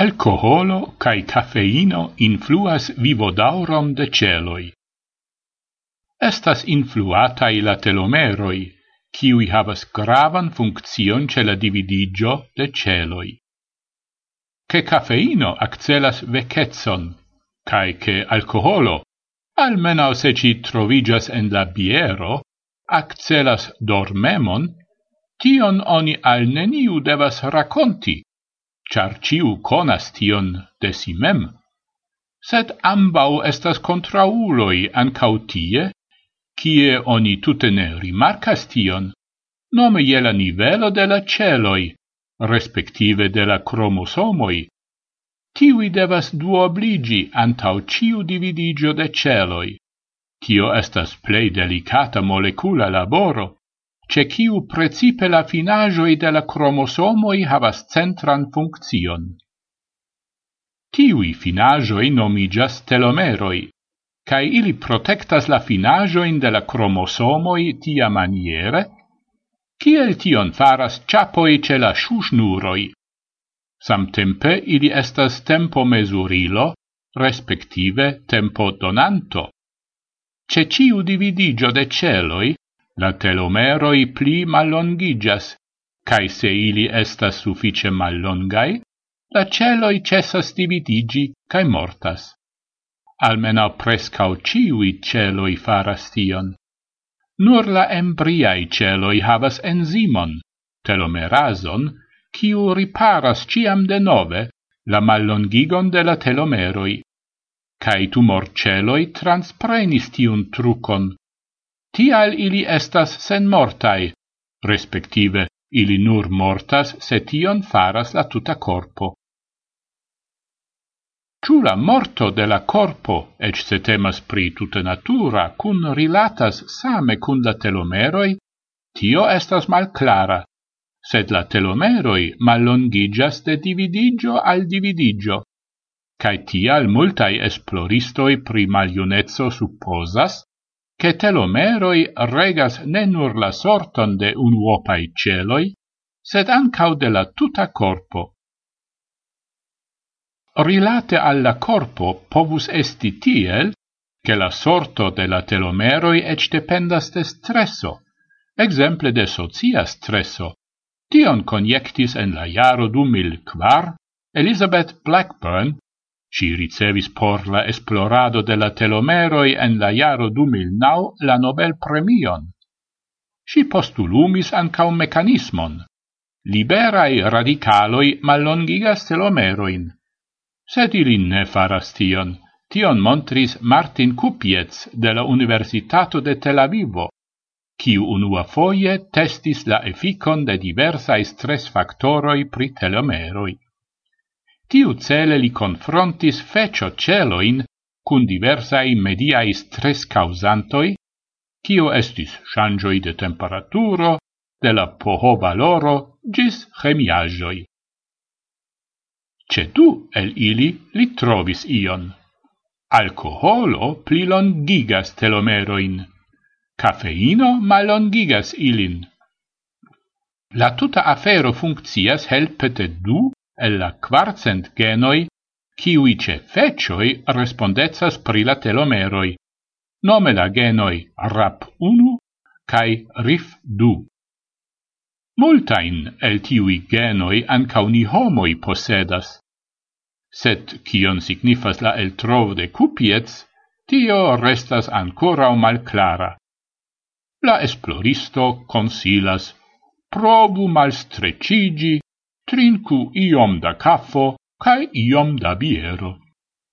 alcoholo cae cafeino influas vivodaurom de celoi. Estas influatai la telomeroi, kiui havas gravan function ce la dividigio de celoi. Che cafeino accelas vecetson, cae che alcoholo, almeno se ci trovigas en la biero, accelas dormemon, tion oni al neniu devas raconti, char ciu conas tion de si mem. Sed ambau estas contrauloi ancau tie, cie oni tute ne rimarcas tion, nome je la nivelo de la celoi, respektive de la cromosomoi, tiui devas duobligi antau ciu dividigio de celoi. Tio estas plei delicata molecula laboro, ce ciu precipe la finajoi de la cromosomoi havas centran function. Tiui finajoi nomigas telomeroi, cae ili protectas la finajoin de la cromosomoi tia maniere, ciel tion faras ciapoi ce la shushnuroi. Samtempe ili estas tempo mesurilo, respektive tempo donanto. Ce ciu dividigio de celoi la telomeroi pli mallongigas, cae se ili estas suffice mallongai, la celoi cessas dividigi cae mortas. Almeno prescau ciui celoi faras tion. Nur la embriai celoi havas enzimon, telomerason, ciu riparas ciam de nove la mallongigon de la telomeroi. Cae tumor celoi transprenis tiun trucon, tial ili estas sen mortai, respektive ili nur mortas se tion faras la tuta corpo. Ciù la morto de la corpo, ec se temas pri tuta natura, cun rilatas same cun la telomeroi, tio estas mal clara, sed la telomeroi mallongigas de dividigio al dividigio, cae tial multai esploristoi pri maliunezzo supposas che telomeroi regas ne nur la sorton de unuopai celoi, sed ancau de la tuta corpo. Rilate alla corpo povus esti tiel, che la sorto de la telomeroi ec dependas de stresso, exemple de socia stresso. Tion conjectis en la jaro du mil quar Elizabeth Blackburn Si ricevis por la esplorado de la telomeroi en la jaro 2009 la Nobel premion. Si postulumis ancau mecanismon. Liberai radicaloi mallongigas telomeroin. Sed ili ne faras tion. Tion montris Martin Kupiec de la Universitato de Tel Avivo, quiu unua foie testis la efficon de diversae stress factoroi pri telomeroi tiu cele li confrontis fecio celoin cun diversai mediai stress causantoi, cio estis shangioi de temperaturo, de la poho valoro, gis chemiagioi. Ce du el ili li trovis ion. Alcoholo plilongigas telomeroin, cafeino malongigas ilin. La tuta afero funccias helpete du el la quarcent genoi, kiui ce fecioi respondezas pri la telomeroi, nome la genoi RAP1 cae RIF2. Multain el tiui genoi ancau ni homoi posedas, sed kion signifas la el trov de cupiets, tio restas ancora malclara. La esploristo consilas, provu malstrecigi trinku iom da caffo cae iom da biero.